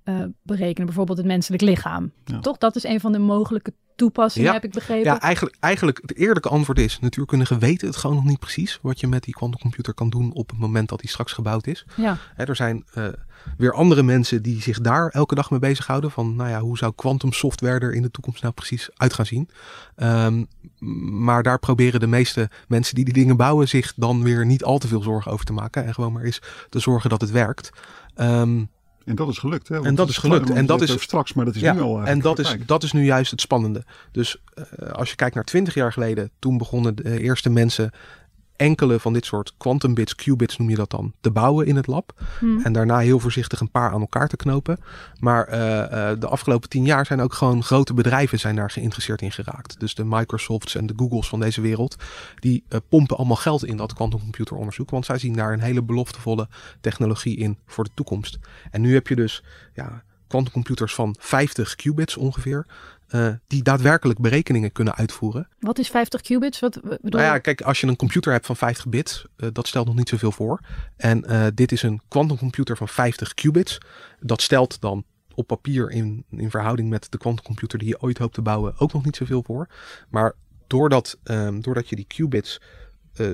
eh, berekenen. Bijvoorbeeld het menselijk lichaam. Ja. Toch? Dat is een van de mogelijke toepassingen, Ja. heb ik begrepen. Ja, eigenlijk, eigenlijk het eerlijke antwoord is: natuurkundigen weten het gewoon nog niet precies wat je met die quantumcomputer kan doen op het moment dat die straks gebouwd is. ja. Hè, er zijn eh, weer andere mensen die zich daar elke dag mee bezighouden. Van, nou ja, hoe zou quantum software er in de toekomst nou precies uit gaan zien? Ehm, maar daar proberen de meeste mensen die die dingen bouwen zich dan weer niet al te veel zorgen over te maken. En gewoon maar eens te zorgen dat het werkt. Ehm, En dat is gelukt. Hè? Want En dat is gelukt. En dat is- straks, maar dat is ja, nu al. en dat is, dat is nu juist het spannende. Dus eh, als je kijkt naar 20 jaar geleden, toen begonnen de eerste mensen enkele van dit soort quantum bits, qubits noem je dat dan, te bouwen in het lab. Hm. En daarna heel voorzichtig een paar aan elkaar te knopen. Maar eh, eh, de afgelopen tien jaar zijn ook gewoon grote bedrijven zijn daar geïnteresseerd in geraakt. Dus de Microsofts en de Googles van deze wereld, die eh, pompen allemaal geld in dat quantumcomputeronderzoek. Want zij zien daar een hele beloftevolle technologie in voor de toekomst. En nu heb je dus ja, quantumcomputers van 50 qubits ongeveer. Eh, die daadwerkelijk berekeningen kunnen uitvoeren. Wat is 50 qubits? Wat bedoel Nou ja, kijk, als je een computer hebt van 50 bits, eh, dat stelt nog niet zoveel voor. En eh, dit is een quantumcomputer van 50 qubits. Dat stelt dan op papier in, in verhouding met de quantumcomputer die je ooit hoopt te bouwen ook nog niet zoveel voor. Maar doordat, ehm, doordat je die qubits,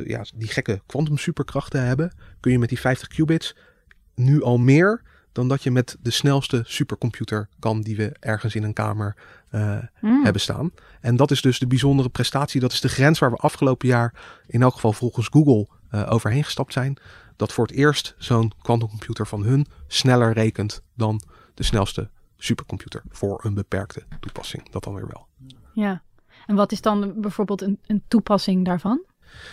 ja, die gekke quantum superkrachten hebben, kun je met die 50 qubits nu al meer dan dat je met de snelste supercomputer kan die we ergens in een kamer eh, Hm. hebben staan. En dat is dus de bijzondere prestatie. Dat is de grens waar we afgelopen jaar, in elk geval volgens Google, eh, overheen gestapt zijn. Dat voor het eerst zo'n quantumcomputer van hun sneller rekent dan de snelste supercomputer voor een beperkte toepassing. Dat dan weer wel. Ja. En wat is dan bijvoorbeeld een, een toepassing daarvan?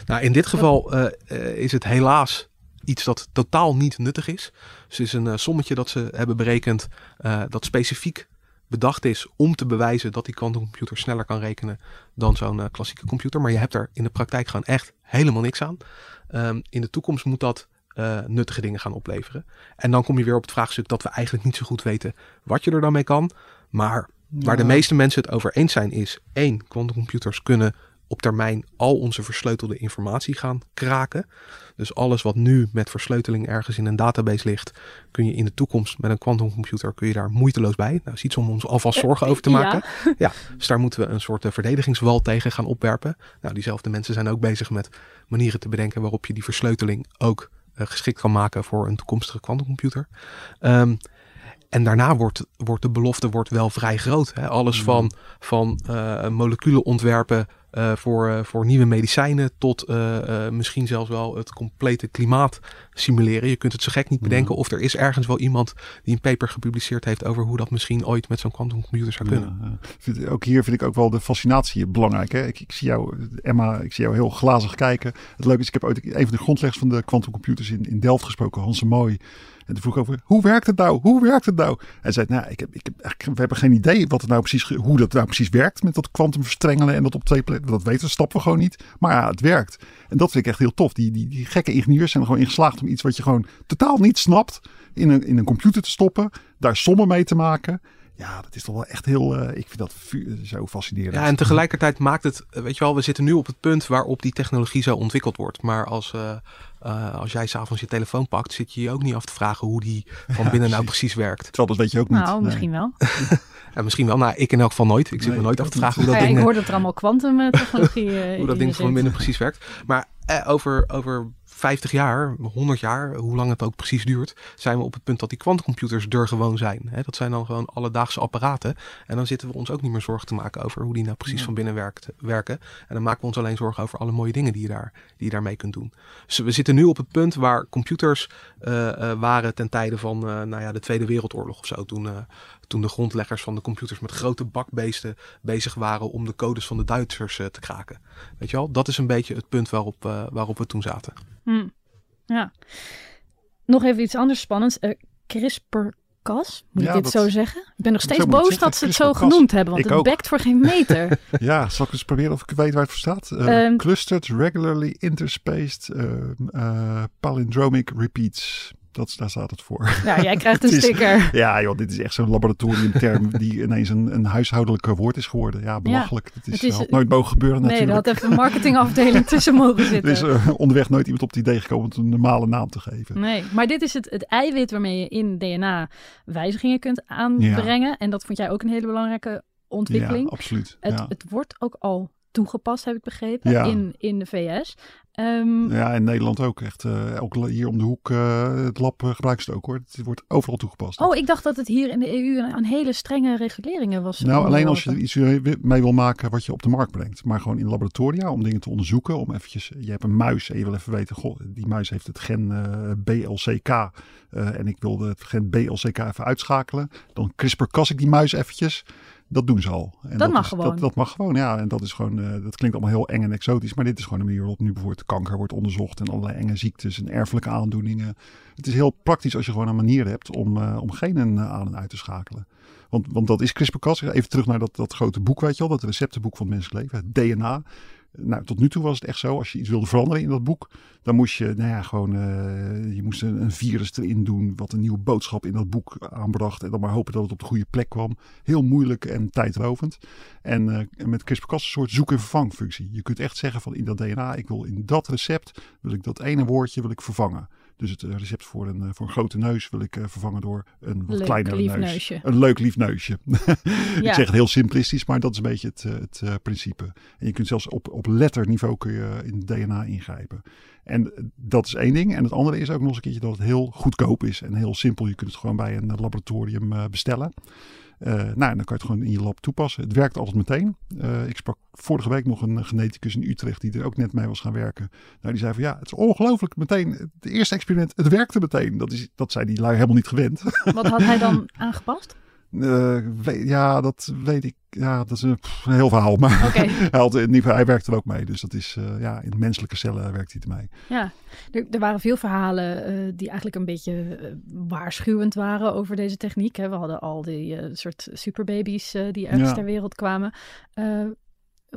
Nou, in dit geval eh, is het helaas iets dat totaal niet nuttig is. Dus het is een eh, sommetje dat ze hebben berekend eh, dat specifiek bedacht is om te bewijzen dat die quantumcomputer sneller kan rekenen dan zo'n eh, klassieke computer. Maar je hebt er in de praktijk gewoon echt helemaal niks aan. Ehm, in de toekomst moet dat nuttige dingen gaan opleveren. En dan kom je weer op het vraagstuk dat we eigenlijk niet zo goed weten wat je er dan mee kan. Maar waar de meeste mensen het over eens zijn is één, quantumcomputers kunnen op termijn al onze versleutelde informatie gaan kraken. Dus alles wat nu met versleuteling ergens in een database ligt, kun je in de toekomst met een quantumcomputer kun je daar moeiteloos bij. Nou, is iets om ons alvast zorgen over te maken. Ja, dus daar moeten we een soort eh, verdedigingswal tegen gaan opwerpen. Nou, diezelfde mensen zijn ook bezig met manieren te bedenken waarop je die versleuteling ook eh, geschikt kan maken voor een toekomstige quantumcomputer. Ehm, en daarna wordt, wordt de belofte wordt wel vrij groot. Hè? Alles van, van eh, moleculen ontwerpen eh, voor, eh, voor nieuwe medicijnen tot eh, misschien zelfs wel het complete klimaat simuleren. Je kunt het zo gek niet bedenken of er is ergens wel iemand die een paper gepubliceerd heeft over hoe dat misschien ooit met zo'n quantumcomputer zou kunnen. Ja, ook hier vind ik ook wel de fascinatie belangrijk. Hè? Ik, ik zie jou, Emma, ik zie jou heel glazig kijken. Het leuke is, ik heb ooit een van de grondleggers van de quantumcomputers in, in Delft gesproken, Hans Mooi. En toen vroeg ik over, hoe werkt het nou? Hoe werkt het nou? Hij zei, nou, ik heb, ik heb, we hebben geen idee wat het nou precies, hoe dat nou precies werkt met dat kwantumverstrengelen en dat op twee plekken. Dat weten we, stappen we gewoon niet. Maar ja, het werkt. En dat vind ik echt heel tof. Die, die, die gekke ingenieurs zijn er gewoon in geslaagd om iets wat je gewoon totaal niet snapt in een, in een computer te stoppen, daar sommen mee te maken. Ja, dat is toch wel echt heel, eh, ik vind dat zo fascinerend. Ja, en tegelijkertijd maakt het, eh, weet je wel, we zitten nu op het punt waarop die technologie zo ontwikkeld wordt. Maar als, eh, eh, als jij s'avonds je telefoon pakt, zit je je ook niet af te vragen hoe die van binnen nou precies werkt. Terwijl dat weet je ook niet. Nou, Nee. misschien wel. En misschien wel, nou, ik in elk geval nooit. Ik zit Nee, me nooit af te vragen niet. hoe dat ja, ding, ik hoor dat er allemaal kwantumtechnologie eh hoe dat in ding van binnen precies werkt. Maar eh, over, over 50 jaar, 100 jaar, hoe lang het ook precies duurt, zijn we op het punt dat die quantumcomputers er gewoon zijn. Dat zijn dan gewoon alledaagse apparaten. En dan zitten we ons ook niet meer zorgen te maken over hoe die nou precies Ja. van binnen werkt, werken. En dan maken we ons alleen zorgen over alle mooie dingen die je, daar, die je daarmee kunt doen. Dus we zitten nu op het punt waar computers eh, eh, waren ten tijde van eh, nou ja, de Tweede Wereldoorlog of zo. Toen, toen de grondleggers van de computers met grote bakbeesten bezig waren om de codes van de Duitsers te kraken. Weet je wel, dat is een beetje het punt waarop, waarop we toen zaten. Hm. Ja. Nog even iets anders spannends. Uh, CRISPR-Cas, moet Ja, ik dit dat- zo zeggen? Ik ben nog steeds boos zeggen, dat ze het zo genoemd hebben, want Ik het ook. bekt voor geen meter. Ja, zal ik eens proberen of ik weet waar het voor staat? Eh, Ehm. clustered, regularly interspaced, eh, eh, palindromic repeats. Dat, daar staat het voor. ja, jij krijgt een is- sticker. Ja joh, dit is echt zo'n laboratoriumterm die ineens een, een huishoudelijk woord is geworden. Ja, belachelijk. Het, is, het is- had nooit mogen gebeuren Nee, er natuurlijk. had even een marketingafdeling tussen mogen er zitten. is eh, onderweg nooit iemand op het idee gekomen om een normale naam te geven. Nee, maar dit is het, het eiwit waarmee je in DNA wijzigingen kunt aanbrengen. En dat vond jij ook een hele belangrijke ontwikkeling. Ja, absoluut. het, ja. het wordt ook al toegepast, heb ik begrepen, Ja. in, in de VS. Ehm, ja, in Nederland ook echt. eh ook hier om de hoek, eh, het lab gebruiken ze het ook hoor. Het wordt overal toegepast. Oh, ik dacht dat het hier in de EU aan hele strenge reguleringen was. Nou, alleen als je er iets mee wil maken wat je op de markt brengt. Maar gewoon in laboratoria om dingen te onderzoeken. Om eventjes, je hebt een muis en je wil even weten, goh, die muis heeft het gen BLCK. en ik wil het gen BLCK even uitschakelen. Dan CRISPR-Cas ik die muis eventjes. Dat doen ze al. En Dat mag is, gewoon. Dat, dat mag gewoon, ja. En dat is gewoon, eh, dat klinkt allemaal heel eng en exotisch. Maar dit is gewoon een manier waarop nu bijvoorbeeld kanker wordt onderzocht. En allerlei enge ziektes en erfelijke aandoeningen. Het is heel praktisch als je gewoon een manier hebt om, eh, om genen eh, aan en uit te schakelen. Want, want dat is CRISPR-Cas. Even terug naar dat, dat grote boek, weet je wel. Dat receptenboek van het menselijk leven. Het DNA. Nou, tot nu toe was het echt zo. Als je iets wilde veranderen in dat boek. Dan moest je, nou ja, gewoon... eh, je moest een, virus erin doen. Wat een nieuwe boodschap in dat boek aanbracht. En dan maar hopen dat het op de goede plek kwam. Heel moeilijk en tijdrovend. En eh, met CRISPR-Cas een soort zoek- en vervangfunctie. Je kunt echt zeggen van in dat DNA... Ik wil in dat recept, wil ik dat ene woordje wil ik vervangen. Dus het eh, recept voor een, eh, voor een grote neus wil ik eh, vervangen door een wat Leuk, kleinere lief neus. neusje. Een leuk lief neusje. Ja. Ik zeg het heel simplistisch, maar dat is een beetje het, het principe. En je kunt zelfs op, op letterniveau kun je in het DNA ingrijpen. En dat is één ding. En het andere is ook nog eens een keertje dat het heel goedkoop is en heel simpel. Je kunt het gewoon bij een laboratorium bestellen. Eh, nou, dan kan je het gewoon in je lab toepassen. Het werkt altijd meteen. Eh, ik sprak vorige week nog een geneticus in Utrecht die er ook net mee was gaan werken. Nou, die zei van ja, het is ongelooflijk meteen. Het eerste experiment, het werkte meteen. Dat, is, dat zei die lui helemaal niet gewend. Wat had hij dan aangepast? Eh, ja, dat weet ik. Ja, dat is een, pff, een heel verhaal. Maar hij, had, in ieder geval, hij werkt er ook mee. Dus dat is, eh, ja, in menselijke cellen werkt hij ermee. Ja, er, er waren veel verhalen eh, die eigenlijk een beetje waarschuwend waren over deze techniek. Hè. We hadden al die soort superbabies die ergens Ja. ter wereld kwamen.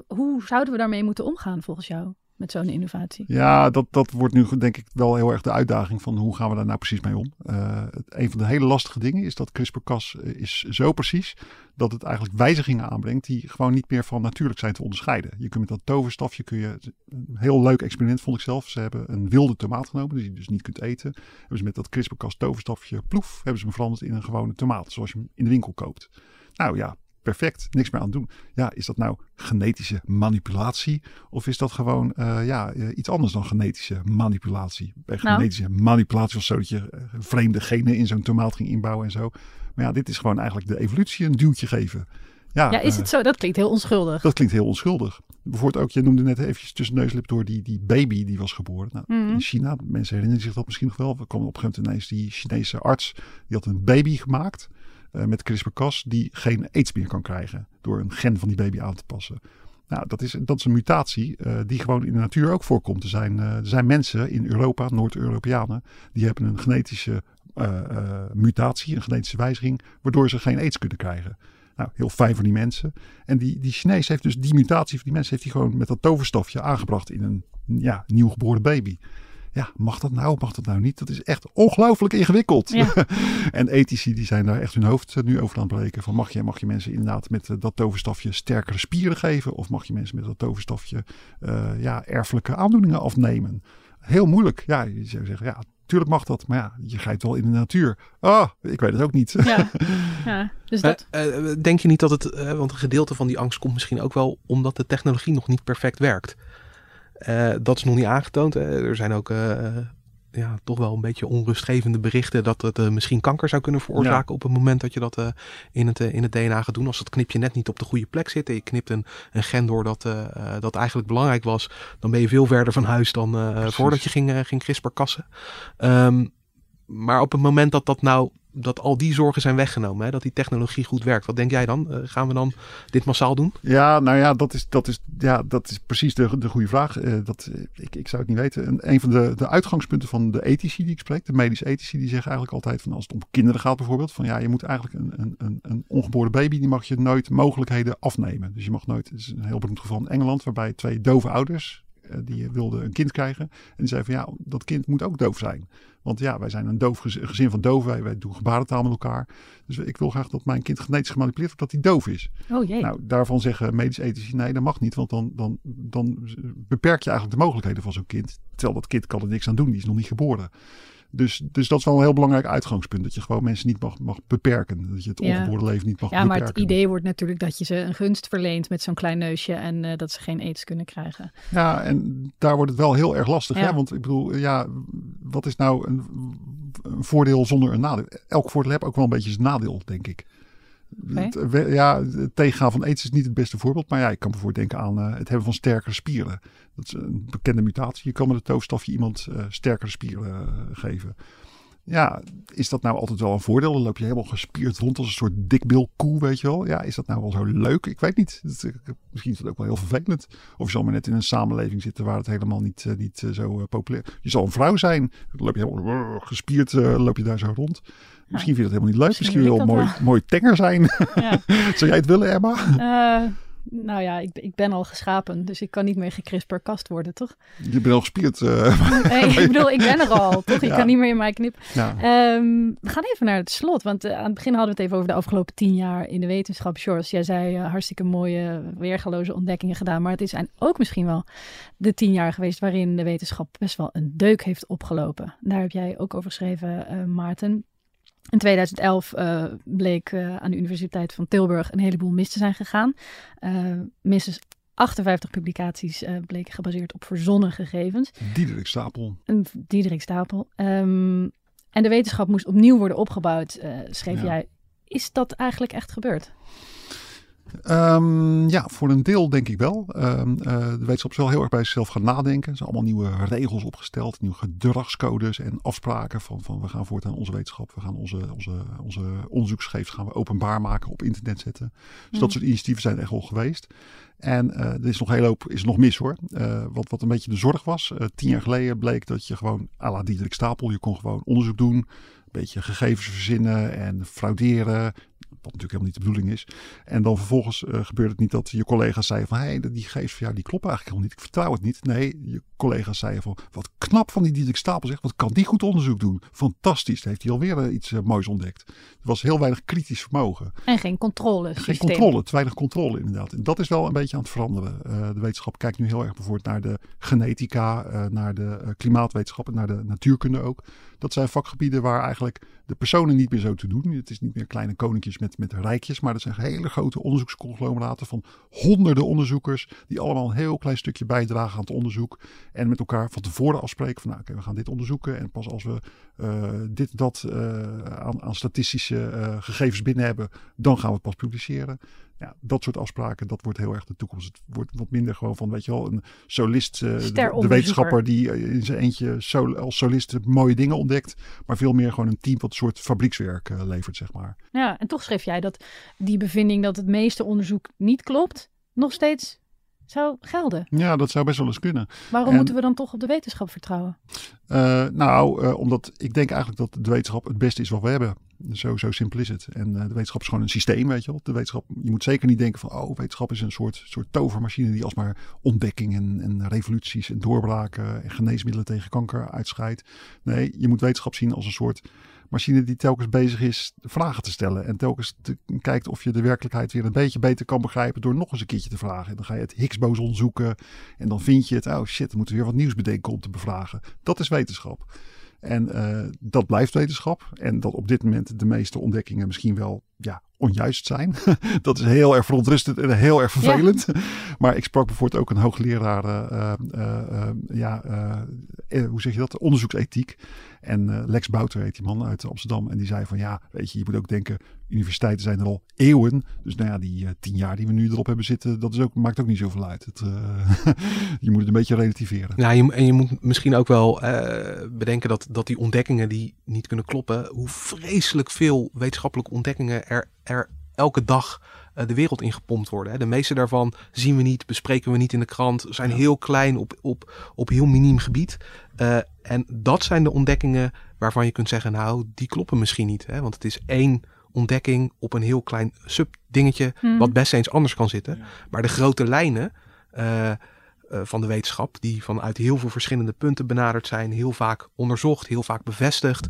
Hoe zouden we daarmee moeten omgaan volgens jou met zo'n innovatie? Ja, dat, dat wordt nu denk ik wel heel erg de uitdaging van hoe gaan we daar nou precies mee om. Eh, het- een van de hele lastige dingen is dat CRISPR-Cas eh, is zo precies dat het eigenlijk wijzigingen aanbrengt die gewoon niet meer van natuurlijk zijn te onderscheiden. Je kunt met dat toverstafje kun je, een heel leuk experiment vond ik zelf. Ze hebben een wilde tomaat genomen die je dus niet kunt eten. Hebben ze met dat CRISPR-Cas toverstafje ploef, hebben ze hem veranderd in een gewone tomaat zoals je hem in de winkel koopt. Nou ja, perfect, niks meer aan doen. Ja, is dat nou genetische manipulatie? Of is dat gewoon eh, ja, eh, iets anders dan genetische manipulatie? Bij Nou. genetische manipulatie was zo dat je eh, vreemde genen in zo'n tomaat ging inbouwen en zo. Maar ja, dit is gewoon eigenlijk de evolutie een duwtje geven. Ja, Ja, is eh, het zo? Dat klinkt heel onschuldig. dat klinkt heel onschuldig. Bijvoorbeeld ook, je noemde net eventjes tussen neus en lip door die, die baby die was geboren. Nou, Mhm. In China, mensen herinneren zich dat misschien nog wel. We kwamen op een gegeven moment ineens die Chinese arts. Die had een baby gemaakt eh, met CRISPR-Cas die geen aids meer kan krijgen. Door een gen van die baby aan te passen. Nou, dat is, dat is een mutatie eh, die gewoon in de natuur ook voorkomt. Er zijn, eh, er zijn mensen in Europa, Noord-Europeanen, die hebben een genetische mutatie, een genetische wijziging, waardoor ze geen aids kunnen krijgen. Nou, heel fijn voor die mensen. En die, die Chinees heeft dus die mutatie voor die mensen heeft hij gewoon met dat toverstafje aangebracht in een ja, nieuw geboren baby. Ja, mag dat nou, mag dat nou niet? Dat is echt ongelooflijk ingewikkeld. Ja. en ethici die zijn daar echt hun hoofd eh, nu over aan het breken. Van mag je, mag je mensen inderdaad met eh, dat toverstafje sterkere spieren geven? Of mag je mensen met dat toverstafje eh, ja, erfelijke aandoeningen afnemen? Heel moeilijk. Ja, je zou zeggen, ja, tuurlijk mag dat. Maar ja, je grijpt wel in de natuur. Ah, ik weet het ook niet. Ja, ja. dus dat. Denk je niet dat het, want een gedeelte van die angst komt misschien ook wel omdat de technologie nog niet perfect werkt. Eh, dat is nog niet aangetoond. hè. Er zijn ook eh, ja, toch wel een beetje onrustgevende berichten dat het eh, misschien kanker zou kunnen veroorzaken op het moment dat je dat eh, in, het, eh, in het DNA gaat doen. Als dat knipje net niet op de goede plek zit en je knipt een, een gen door dat, eh, eh, dat eigenlijk belangrijk was, dan ben je veel verder van huis dan eh, voordat je ging, eh, ging CRISPR-kassen. Ehm, maar op het moment dat dat nou dat al die zorgen zijn weggenomen. Hè? Dat die technologie goed werkt. Wat denk jij dan? Eh, gaan we dan dit massaal doen? Ja, nou ja, dat is, dat is, ja, dat is precies de, de goede vraag. Uh, dat, ik, ik zou het niet weten. En een van de, de uitgangspunten van de ethici die ik spreek, de medische ethici, die zeggen eigenlijk altijd van als het om kinderen gaat bijvoorbeeld, van ja, je moet eigenlijk een, een, een ongeboren baby, die mag je nooit mogelijkheden afnemen. Dus je mag nooit, het is een heel beroemd geval in Engeland, waarbij twee dove ouders, die wilden een kind krijgen. En die zeiden van ja, dat kind moet ook doof zijn. Want ja, wij zijn een doof gezin van doven. Wij, doen gebarentaal met elkaar. Dus ik wil graag dat mijn kind genetisch gemanipuleerd wordt dat hij doof is. Oh jee. Nou, daarvan zeggen medisch ethici nee, dat mag niet. Want dan, dan, dan beperk je eigenlijk de mogelijkheden van zo'n kind. Terwijl dat kind kan er niks aan doen. Die is nog niet geboren. Dus, dus dat is wel een heel belangrijk uitgangspunt. Dat je gewoon mensen niet mag, mag beperken. Dat je het ja. ongeboren leven niet mag ja, beperken. Ja, maar het idee wordt natuurlijk dat je ze een gunst verleent met zo'n klein neusje. En uh, dat ze geen aids kunnen krijgen. Ja, en daar wordt het wel heel erg lastig. Ja. Hè? Want ik bedoel, ja, wat is nou een, een voordeel zonder een nadeel? Elk voordeel heeft ook wel een beetje zijn nadeel, denk ik. Ja, het tegengaan van aids is niet het beste voorbeeld. Maar ja, ik kan bijvoorbeeld denken aan uh, het hebben van sterkere spieren. Dat is een bekende mutatie. Je kan met het toofstafje iemand uh, sterkere spieren uh, geven. Ja, is dat nou altijd wel een voordeel? Dan loop je helemaal gespierd rond als een soort dikbil koe, weet je wel. Ja, is dat nou wel zo leuk? Ik weet niet. Dat, misschien is dat ook wel heel vervelend. Of je zal maar net in een samenleving zitten waar het helemaal niet, niet zo populair Je zal een vrouw zijn. Dan loop je helemaal gespierd, loop je daar zo rond. Misschien vind je dat helemaal niet leuk. Misschien, Misschien wil je mooi, mooi tenger zijn. Ja. Zou jij het willen, Emma? Uh, nou ja, ik, ik ben al geschapen, dus ik kan niet meer gekrisperkast worden, toch? Je bent al gespierd. Uh, nee, ik bedoel, ik ben er al, toch? Ik ja. kan niet meer in mij knip. Ja. Um, we gaan even naar het slot, want uh, aan het begin hadden we het even over de afgelopen tien jaar in de wetenschap. Sjors, jij zei uh, hartstikke mooie, weergaloze ontdekkingen gedaan, maar het zijn ook misschien wel de tien jaar geweest waarin de wetenschap best wel een deuk heeft opgelopen. Daar heb jij ook over geschreven, Maarten. In 2011 uh, bleek uh, aan de Universiteit van Tilburg een heleboel mis te zijn gegaan. Uh, minstens 58 publicaties bleken gebaseerd op verzonnen gegevens. Diederik Stapel. Diederik Stapel. Um, en de wetenschap moest opnieuw worden opgebouwd, schreef ja. jij. Is dat eigenlijk echt gebeurd? Um, ja, voor een deel denk ik wel. Um, uh, de wetenschap is wel heel erg bij zichzelf gaan nadenken. Er zijn allemaal nieuwe regels opgesteld, nieuwe gedragscodes en afspraken van, van we gaan voortaan onze wetenschap, we gaan onze, onze, onze onderzoeksgegevens gaan we openbaar maken, op internet zetten. Dus dat soort initiatieven zijn echt wel geweest. En uh, er is nog heel hoop, is nog mis hoor. Uh, wat, wat een beetje de zorg was. Uh, tien jaar geleden bleek dat je gewoon, à la Diederik Stapel, je kon gewoon onderzoek doen. Een beetje gegevens verzinnen en frauderen. Wat natuurlijk helemaal niet de bedoeling is. En dan vervolgens uh, gebeurt het niet dat je collega's zeiden van... hé, hey, die gegevens van jou die kloppen eigenlijk helemaal niet. Ik vertrouw het niet. Nee, je collega's zeiden van... wat knap van die Diederik Stapel zegt. Wat kan die goed onderzoek doen. Fantastisch. heeft hij alweer uh, iets uh, moois ontdekt. Er was heel weinig kritisch vermogen. En geen controle. Geen controle. Te weinig controle inderdaad. En dat is wel een beetje aan het veranderen. de wetenschap kijkt nu heel erg bijvoorbeeld naar de genetica... naar de klimaatwetenschappen, naar de natuurkunde ook. Dat zijn vakgebieden waar eigenlijk de personen niet meer zo te doen. Het is niet meer kleine koninkjes met, met rijkjes, maar dat zijn hele grote onderzoeksconglomeraten van honderden onderzoekers die allemaal een heel klein stukje bijdragen aan het onderzoek en met elkaar van tevoren afspreken van nou oké, we gaan dit onderzoeken en pas als we uh, dit dat uh, aan, aan, statistische uh, gegevens binnen hebben, dan gaan we het pas publiceren. Ja, dat soort afspraken, dat wordt heel erg de toekomst. Het wordt wat minder gewoon van, weet je wel, een solist, uh, de, de, wetenschapper die in zijn eentje sol, als solist mooie dingen ontdekt, maar veel meer gewoon een team wat een soort fabriekswerk uh, levert, zeg maar. Ja, en toch schreef jij dat die bevinding dat het meeste onderzoek niet klopt, nog steeds zou gelden. Ja, dat zou best wel eens kunnen. Waarom en, moeten we dan toch op de wetenschap vertrouwen? Uh, nou, omdat ik denk eigenlijk dat de wetenschap het beste is wat we hebben. Zo, zo simpel is het. En uh, de wetenschap is gewoon een systeem, weet je wel. De wetenschap, je moet zeker niet denken van, oh, wetenschap is een soort, soort tovermachine die alsmaar ontdekkingen en revoluties en doorbraken en geneesmiddelen tegen kanker uitscheidt. Nee, je moet wetenschap zien als een soort machine die telkens bezig is vragen te stellen. En telkens te, kijkt of je de werkelijkheid weer een beetje beter kan begrijpen door nog eens een keertje te vragen. En dan ga je het Higgs-boson zoeken en dan vind je het, oh shit, dan moeten we weer wat nieuws bedenken om te bevragen. Dat is wetenschap. En uh, dat blijft wetenschap. En dat op dit moment de meeste ontdekkingen misschien wel ja, onjuist zijn. dat is heel erg verontrustend en heel erg vervelend. Ja. Maar ik sprak bijvoorbeeld ook een hoogleraar, uh, uh, ja, hoe zeg je dat, onderzoeksethiek. En uh, Lex Bouter heet die man uit Amsterdam. En die zei van ja, weet je, je moet ook denken, universiteiten zijn er al eeuwen. Dus nou ja, die uh, tien jaar die we nu erop hebben zitten, dat is ook, maakt ook niet zoveel uit. Het, uh, je moet het een beetje relativeren. Je, en je moet misschien ook wel bedenken dat, dat die ontdekkingen die niet kunnen kloppen, hoe vreselijk veel wetenschappelijke ontdekkingen er, er elke dag de wereld ingepompt worden. De meeste daarvan zien we niet, bespreken we niet in de krant, zijn heel klein op, op, op heel miniem gebied. Uh, en dat zijn de ontdekkingen waarvan je kunt zeggen, nou, die kloppen misschien niet. Hè? Want het is één ontdekking op een heel klein subdingetje, hmm. wat best eens anders kan zitten. Maar de grote lijnen, uh, eh, van de wetenschap, die vanuit heel veel verschillende punten benaderd zijn, heel vaak onderzocht, heel vaak bevestigd.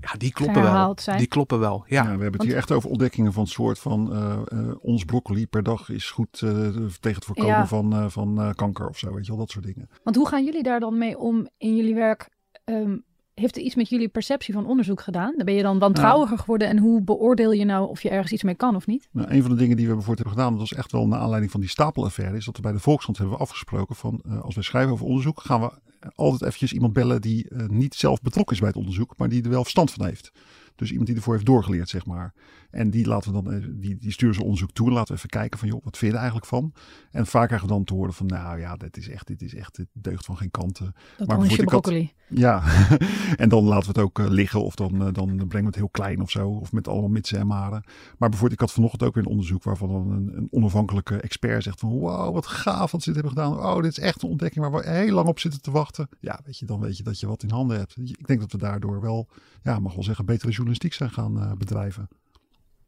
Ja, die kloppen wel. Zijn. Die kloppen wel. Ja. ja. we hebben het hier echt over ontdekkingen van het soort van uh, uh, ons broccoli per dag is goed tegen het voorkomen van, van kanker of zo, weet je wel, dat soort dingen. Want hoe gaan jullie daar dan mee om in jullie werk? Um, heeft er iets met jullie perceptie van onderzoek gedaan? Dan ben je dan wantrouwiger geworden en hoe beoordeel je nou of je ergens iets mee kan of niet? Nou, een van de dingen die we bijvoorbeeld hebben gedaan, dat was echt wel naar aanleiding van die stapelaffaire, is dat we bij de Volkskrant hebben afgesproken van uh, als wij schrijven over onderzoek, gaan we altijd eventjes iemand bellen die uh, niet zelf betrokken is bij het onderzoek, maar die er wel verstand van heeft. Dus iemand die ervoor heeft doorgeleerd, zeg maar. En die, laten we dan, eh, die, die sturen ze onderzoek toe. Laten we even kijken van, joh, wat vind je er eigenlijk van? En vaak krijgen we dan te horen van, nou ja, dit is echt, dit is echt, dit deugt van geen kanten. Dat maar je broccoli. Had, ja, en dan laten we het ook uh, liggen of dan, uh, dan brengen we het heel klein of zo. Of met allemaal mitsen en maren. Maar bijvoorbeeld, ik had vanochtend ook weer een onderzoek waarvan een, een onafhankelijke expert zegt van, wow, wat gaaf wat ze dit hebben gedaan. Oh, dit is echt een ontdekking waar we heel lang op zitten te wachten. Ja, weet je, dan weet je dat je wat in handen hebt. Ik denk dat we daardoor wel, ja, mag wel zeggen, betere journalistiek zijn gaan uh, bedrijven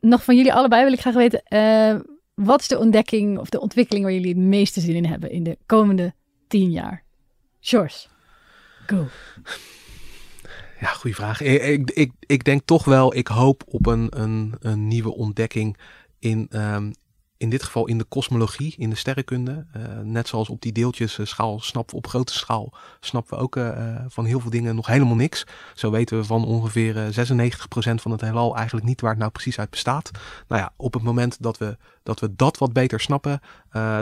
nog van jullie allebei wil ik graag weten. Uh, wat is de ontdekking of de ontwikkeling waar jullie het meeste zin in hebben in de komende tien jaar? George, go. Ja, goede vraag. Ik, ik, ik, denk toch wel, ik hoop op een, een, een nieuwe ontdekking in, um, in dit geval in de kosmologie, in de sterrenkunde. Uh, net zoals op die deeltjesschaal snappen we op grote schaal snappen we ook uh, van heel veel dingen nog helemaal niks. Zo weten we van ongeveer 96% van het heelal eigenlijk niet waar het nou precies uit bestaat. Nou ja, op het moment dat we dat, we dat wat beter snappen,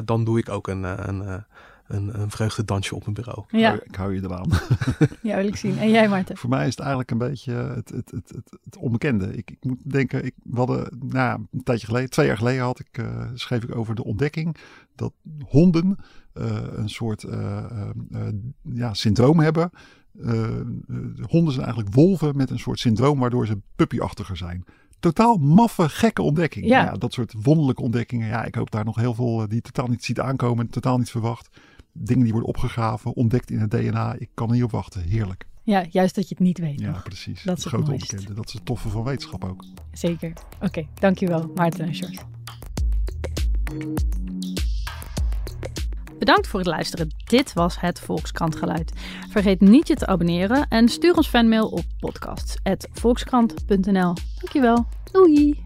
dan doe ik ook een, een, een, een vreugdedansje op mijn bureau. Ja. Ik hou je eraan. ja, wil ik zien. En jij, Marten? Voor mij is het eigenlijk een beetje het, het, het, het, het onbekende. Ik, ik, moet denken, ik, we hadden, nou, een tijdje geleden, twee jaar geleden had ik, uh, schreef ik over de ontdekking dat honden uh, een soort uh, ja, syndroom hebben. honden zijn eigenlijk wolven met een soort syndroom waardoor ze puppyachtiger zijn totaal maffe, gekke ontdekking. Ja. ja. dat soort wonderlijke ontdekkingen. Ja, ik hoop daar nog heel veel die totaal niet ziet aankomen, totaal niet verwacht dingen die worden opgegraven, ontdekt in het DNA. Ik kan er niet op wachten. Heerlijk. Ja, juist dat je het niet weet. Ja, precies. Dat is het grote onbekende. Dat is het toffe van wetenschap ook. Zeker. Oké, dankjewel Maarten en George. Bedankt voor het luisteren. Dit was het Volkskrant Geluid. Vergeet niet je te abonneren en stuur ons fanmail op podcasts.volkskrant.nl. Dankjewel. Doei!